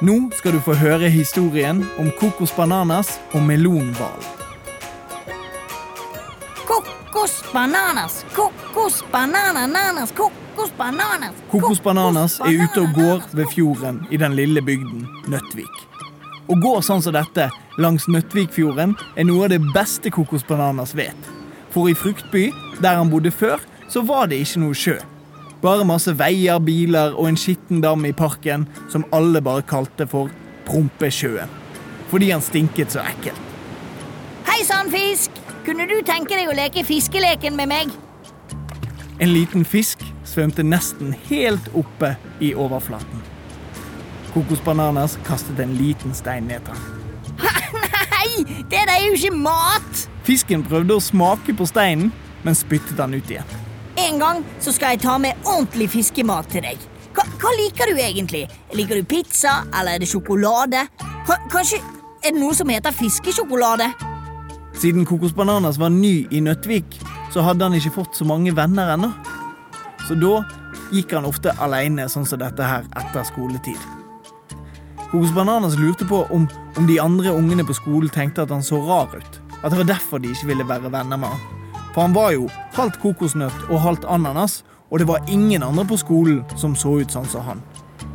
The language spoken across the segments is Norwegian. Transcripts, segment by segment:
Nå skal du få høre historien om Kokos Bananas og melonhval. Kokos bananas, kokos Kokosbananas kokos bananas. Kokos Bananas er ute og går ved fjorden i den lille bygden Nøttvik. Å gå sånn som dette langs Nøttvikfjorden er noe av det beste Kokos Bananas vet. For i Fruktby, der han bodde før, så var det ikke noe sjø. Bare masse veier, biler og en skitten dam i parken som alle bare kalte for Prompesjøen. Fordi han stinket så ekkelt. Hei sann, fisk! Kunne du tenke deg å leke fiskeleken med meg? En liten fisk svømte nesten helt oppe i overflaten. Kokos Bananas kastet en liten stein ned til ham. Nei, det der er jo ikke mat! Fisken prøvde å smake på steinen, men spyttet den ut igjen. En gang så skal jeg ta med ordentlig fiskemat til deg. Hva, hva liker du egentlig? Liker du pizza, eller er det sjokolade? Ka- Kanskje er det noe som heter fiskesjokolade? Siden Kokos Bananas var ny i Nøttvik, så hadde han ikke fått så mange venner ennå. Så da gikk han ofte alene, sånn som dette her, etter skoletid. Kokos Bananas lurte på om, om de andre ungene på skolen tenkte at han så rar ut. At det var derfor de ikke ville være venner med han. For han var jo halvt kokosnøtt og halvt ananas, og det var ingen andre på skolen som så ut sånn som han.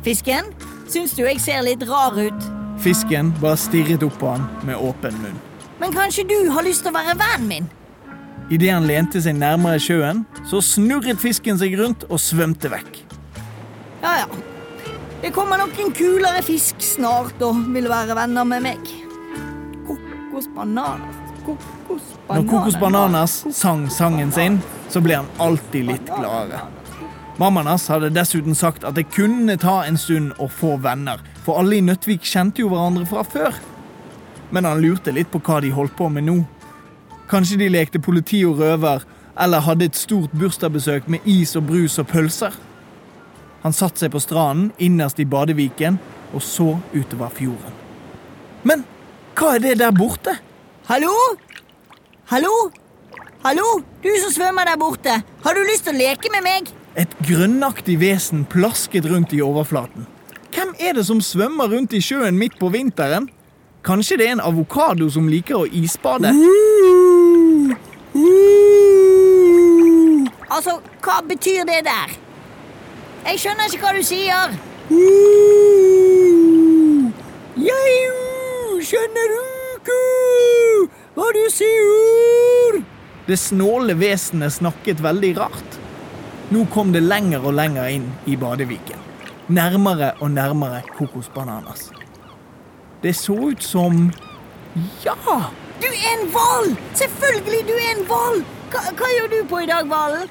Fisken, syns du jeg ser litt rar ut? Fisken bare stirret opp på han med åpen munn. Men kanskje du har lyst til å være vennen min? Idet han lente seg nærmere sjøen, så snurret fisken seg rundt og svømte vekk. Ja, ja. Det kommer nok en kulere fisk snart og vil være venner med meg. Kokos bananas, Når Kokos sang sangen sin, så ble han alltid litt gladere. Mammaen hans hadde dessuten sagt at det kunne ta en stund å få venner, for alle i Nøttvik kjente jo hverandre fra før. Men han lurte litt på hva de holdt på med nå. Kanskje de lekte politi og røver, eller hadde et stort bursdagsbesøk med is og brus og pølser. Han satte seg på stranden innerst i badeviken og så utover fjorden. Men hva er det der borte? Hallo? Hallo? Hallo? Du som svømmer der borte. Har du lyst til å leke med meg? Et grønnaktig vesen plasket rundt i overflaten. Hvem er det som svømmer rundt i sjøen midt på vinteren? Kanskje det er en avokado som liker å isbade? Altså, hva betyr det der? Jeg skjønner ikke hva du sier. Jeg skjønner ikke hva du sier. Det snåle vesenet snakket veldig rart. Nå kom det lenger og lenger inn i badeviken. Nærmere og nærmere Kokos Bananas. Det så ut som Ja! Du er en hval! Selvfølgelig, du er en hval! Hva, hva gjør du på i dag, hvalen?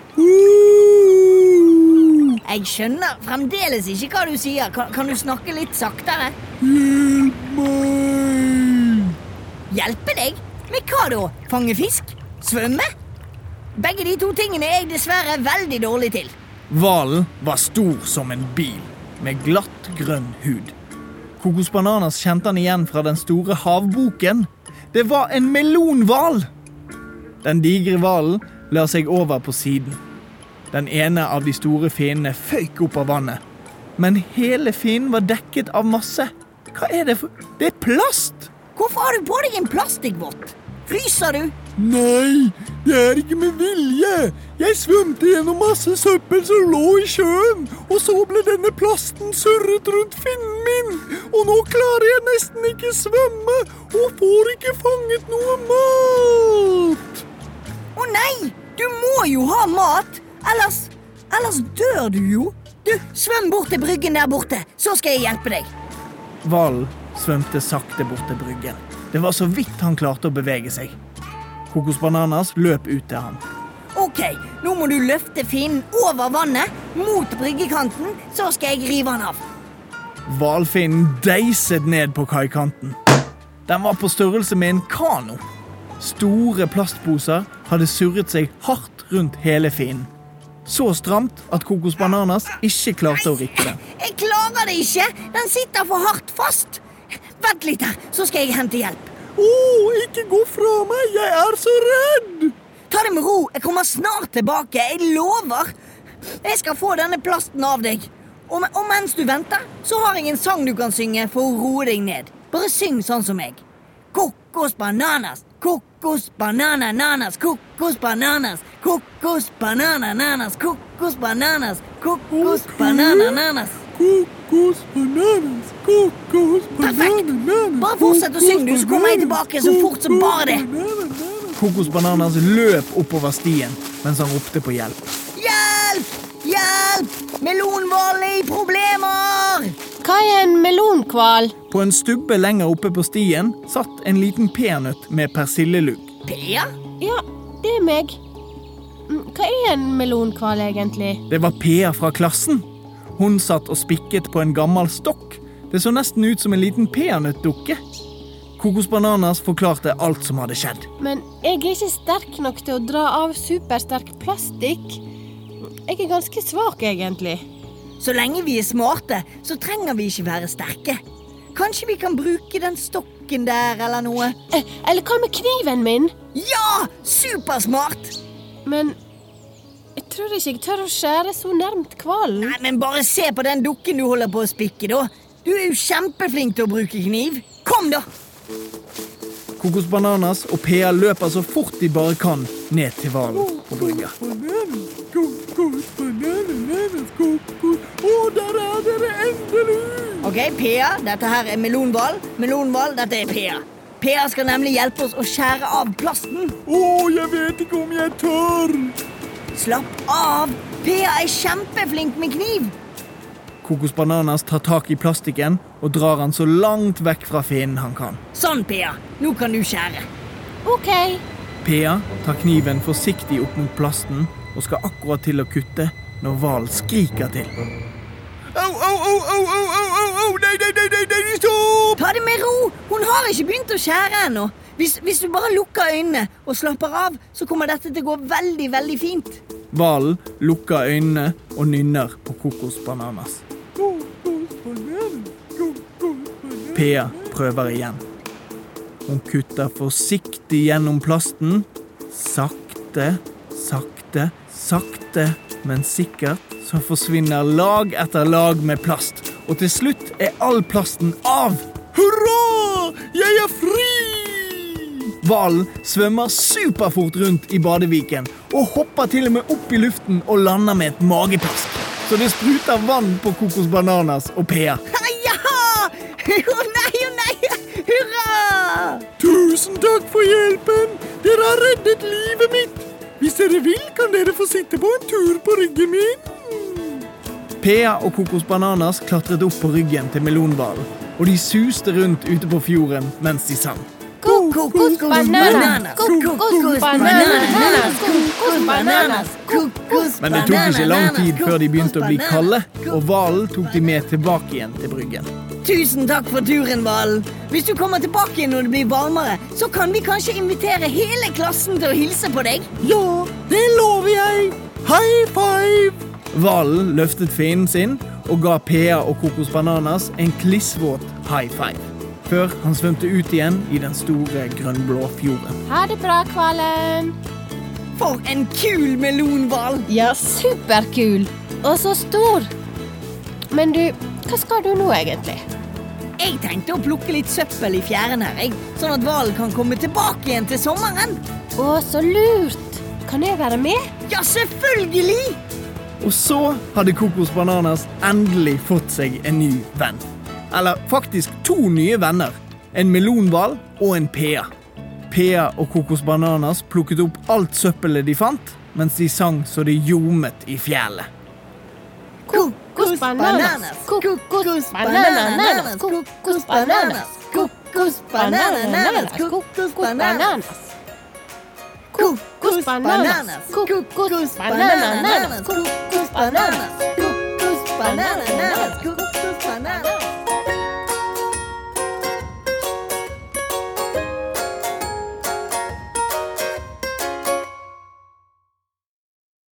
Jeg skjønner fremdeles ikke hva du sier. Kan, kan du snakke litt saktere? Hjelp meg! Hjelpe deg? Med hva da? Fange fisk? Svømme? Begge de to tingene er jeg dessverre veldig dårlig til. Hvalen var stor som en bil, med glatt grønn hud. Kokos Bananas kjente han igjen fra den store havboken. Det var en melonhval! Den digre hvalen la seg over på siden. Den ene av de store finnene føyk opp av vannet. Men hele finnen var dekket av masse. Hva er det for Det er plast! Hvorfor har du på deg en plastikkvott? Fryser du? Nei, det er ikke med vilje. Jeg svømte gjennom masse søppel som lå i sjøen, og så ble denne plasten surret rundt finnen min, og nå klarer jeg nesten ikke svømme og får ikke fanget noe mat. Å nei! Du må jo ha mat! Ellers Ellers dør du jo. Du, Svøm bort til bryggen der borte, så skal jeg hjelpe deg. Hvalen svømte sakte bort til bryggen. Det var så vidt han klarte å bevege seg. Kokos Bananas løp ut til ham. Ok, nå må du løfte finnen over vannet, mot bryggekanten, så skal jeg rive han av. Hvalfinnen deiset ned på kaikanten. Den var på størrelse med en kano. Store plastposer hadde surret seg hardt rundt hele finnen. Så stramt at Kokos Bananas ikke klarte å rikke den. Jeg klarer det ikke! Den sitter for hardt fast. Vent litt her, så skal jeg hente hjelp. Å, ikke gå fra meg! Jeg er så redd! Ta det med ro, jeg kommer snart tilbake. Jeg lover. Jeg skal få denne plasten av deg. Og, og mens du venter, så har jeg en sang du kan synge for å roe deg ned. Bare syng sånn som meg. Kokos bananas, kokos banana nanas, kokos bananas, kokos banana nanas, kokos bananas, kokos banana nanas. Kokos bananas, kokos Perfekt! Bare fortsett å synge, du, så kommer jeg tilbake så fort som bare det. Kokos Bananas løp oppover stien mens han ropte på hjelp. Hjelp! Hjelp! Melonhval er i problemer! Hva er en melonkval? På en stubbe lenger oppe på stien satt en liten peanøtt med persillelugg. Pea? Ja, det er meg. Mm, Hva er en melonkval egentlig? Det var Pea fra klassen. Hun satt og spikket på en gammel stokk. Det så nesten ut som en liten peanøttdukke. Kokos Bananas forklarte alt som hadde skjedd. Men jeg er ikke sterk nok til å dra av supersterk plastikk. Jeg er ganske svak, egentlig. Så lenge vi er smarte, så trenger vi ikke være sterke. Kanskje vi kan bruke den stokken der eller noe? Eh, Eller hva med kniven min? Ja! Supersmart! Men jeg tror ikke jeg tør å skjære så nærmt kvalen. Nei, men bare se på den dukken du holder på å spikke, da. Du er jo kjempeflink til å bruke kniv. Kom, da! Kokos Bananas og Pea løper så fort de bare kan ned til hvalen på brygga. Å, der er dere endelig! Ok, Pea, dette her er melonhval. Melonhval, dette er Pea. Pea skal nemlig hjelpe oss å skjære av plasten. Å, jeg vet ikke om jeg tør! Slapp av! Pea er kjempeflink med kniv. Kokos Bananas tar tak i plastikken og drar han så langt vekk fra fienden han kan. Sånn, Pea. Nå kan du skjære. OK. Pea tar kniven forsiktig opp mot plasten og skal akkurat til å kutte når hvalen skriker til. Au, au, au, au, au, au, au, au, nei, nei, nei, nei, nei, stopp! Ta det med ro! Hun har ikke begynt å skjære ennå. Hvis, hvis du bare lukker øynene og slapper av, så kommer dette til å gå veldig, veldig fint. Hvalen lukker øynene og nynner på Kokos Bananas. Pea prøver igjen. Hun kutter forsiktig gjennom plasten. Sakte, sakte, sakte, men sikkert så forsvinner lag etter lag med plast. Og til slutt er all plasten av. Hurra! Hvalen svømmer superfort rundt i badeviken og hopper til og med opp i luften og lander med et mageplask. Så det spruter vann på Kokos Bananas og Pea. Ja! Å nei, å nei! Hurra! Tusen takk for hjelpen! Dere har reddet livet mitt! Hvis dere vil, kan dere få sitte på en tur på ryggen min. Pea og Kokos Bananas klatret opp på ryggen til melonhvalen, og de suste rundt ute på fjorden mens de sang. Kokos bananas, kokos bananas, kokos bananas, Men det tok ikke lang tid før de begynte å bli kalde, og hvalen tok de med tilbake igjen til bryggen. Tusen takk for turen, Valen. Hvis du kommer tilbake igjen når det blir varmere, så kan vi kanskje invitere hele klassen til å hilse på deg. Ja, det lover jeg! High five! Hvalen løftet finnen sin og ga Pea og Kokos Bananas en klissvåt high five. Før han svømte ut igjen i den store grønnblå fjorden. Ha det bra, hvalen. For en kul melonhval! Ja, superkul. Og så stor. Men du, hva skal du nå egentlig? Jeg tenkte å plukke litt søppel i fjæren her, jeg, sånn at hvalen kan komme tilbake igjen til sommeren. Å, så lurt. Kan jeg være med? Ja, selvfølgelig! Og så hadde Kokos Bananas endelig fått seg en ny venn. Eller faktisk to nye venner. En melonhval og en Pea. Pea og Kokos Bananas plukket opp alt søppelet de fant, mens de sang så det ljomet i fjellet. Kokos bananas, kokos bananas, kokos bananas, kokos bananas, kokos bananas.